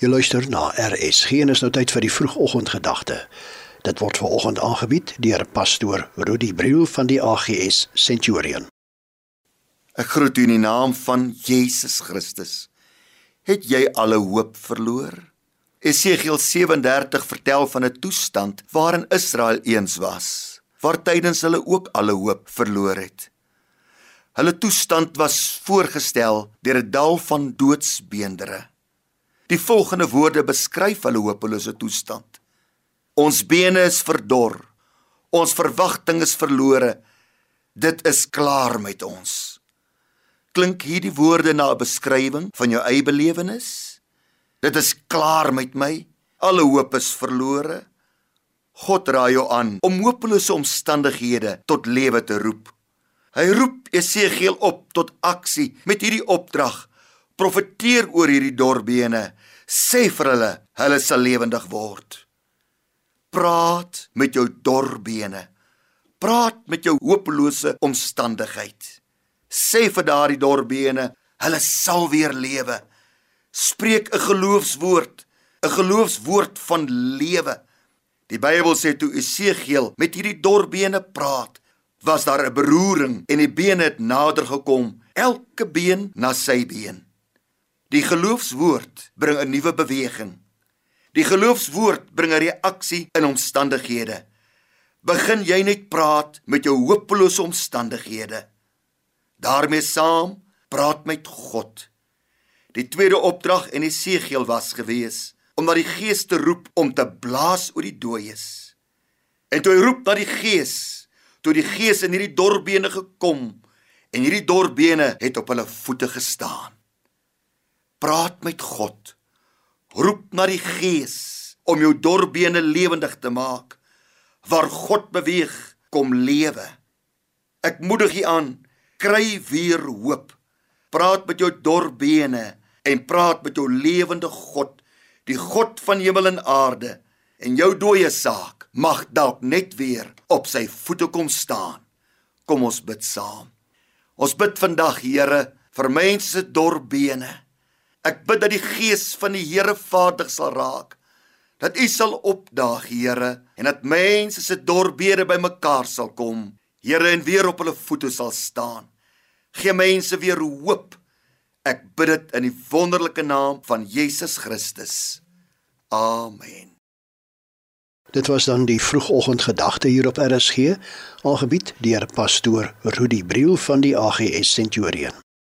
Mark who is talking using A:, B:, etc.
A: Jy luister na RSG en is nou tyd vir die vroegoggendgedagte. Dit word veraloggend aangebied deur pastoor Rudy Briel van die AGS Centurion.
B: Ek groet u in die naam van Jesus Christus. Het jy alle hoop verloor? Esegiel 37 vertel van 'n toestand waarin Israel eens was, waar tydens hulle ook alle hoop verloor het. Hulle toestand was voorgestel deur 'n dal van doodsbeendere. Die volgende woorde beskryf hulle hopelose toestand. Ons bene is verdor. Ons verwagting is verlore. Dit is klaar met ons. Klink hierdie woorde na 'n beskrywing van jou eie belewenis? Dit is klaar met my. Alle hoop is verlore. God raai jou aan om hopelose omstandighede tot lewe te roep. Hy roep Esegiel op tot aksie met hierdie opdrag: Profeteer oor hierdie dorbene. Sê vir hulle, hulle sal lewendig word. Praat met jou dorbene. Praat met jou hopelose omstandigheid. Sê vir daardie dorbene, hulle sal weer lewe. Spreek 'n geloofswoord, 'n geloofswoord van lewe. Die Bybel sê toe Esegiel met hierdie dorbene praat, was daar 'n beroering en die bene het nader gekom, elke been na sy been. Die geloofswoord bring 'n nuwe beweging. Die geloofswoord bring 'n reaksie in omstandighede. Begin jy net praat met jou hopelose omstandighede. daarmee saam praat met God. Die tweede opdrag in Esegiel was gewees om na die Gees te roep om te blaas oor die dooies. En toe hy roep na die Gees, toe die Gees in hierdie dorbene gekom en hierdie dorbene het op hulle voete gestaan. Praat met God. Roep na die Gees om jou dorbene lewendig te maak. Waar God beweeg, kom lewe. Ek moedig u aan, kry weer hoop. Praat met jou dorbene en praat met jou lewende God, die God van hemel en aarde. En jou dooie saak mag dalk net weer op sy voete kom staan. Kom ons bid saam. Ons bid vandag, Here, vir mense se dorbene. Ek bid dat die gees van die Here vaardig sal raak. Dat U sal opdaag, Here, en dat mense se dorbede bymekaar sal kom. Here en weer op hulle voete sal staan. Gee mense weer hoop. Ek bid dit in die wonderlike naam van Jesus Christus. Amen.
A: Dit was dan die vroegoggendgedagte hier op RSG, aangebied deur pastoor Rudy Briel van die AGS Centurion.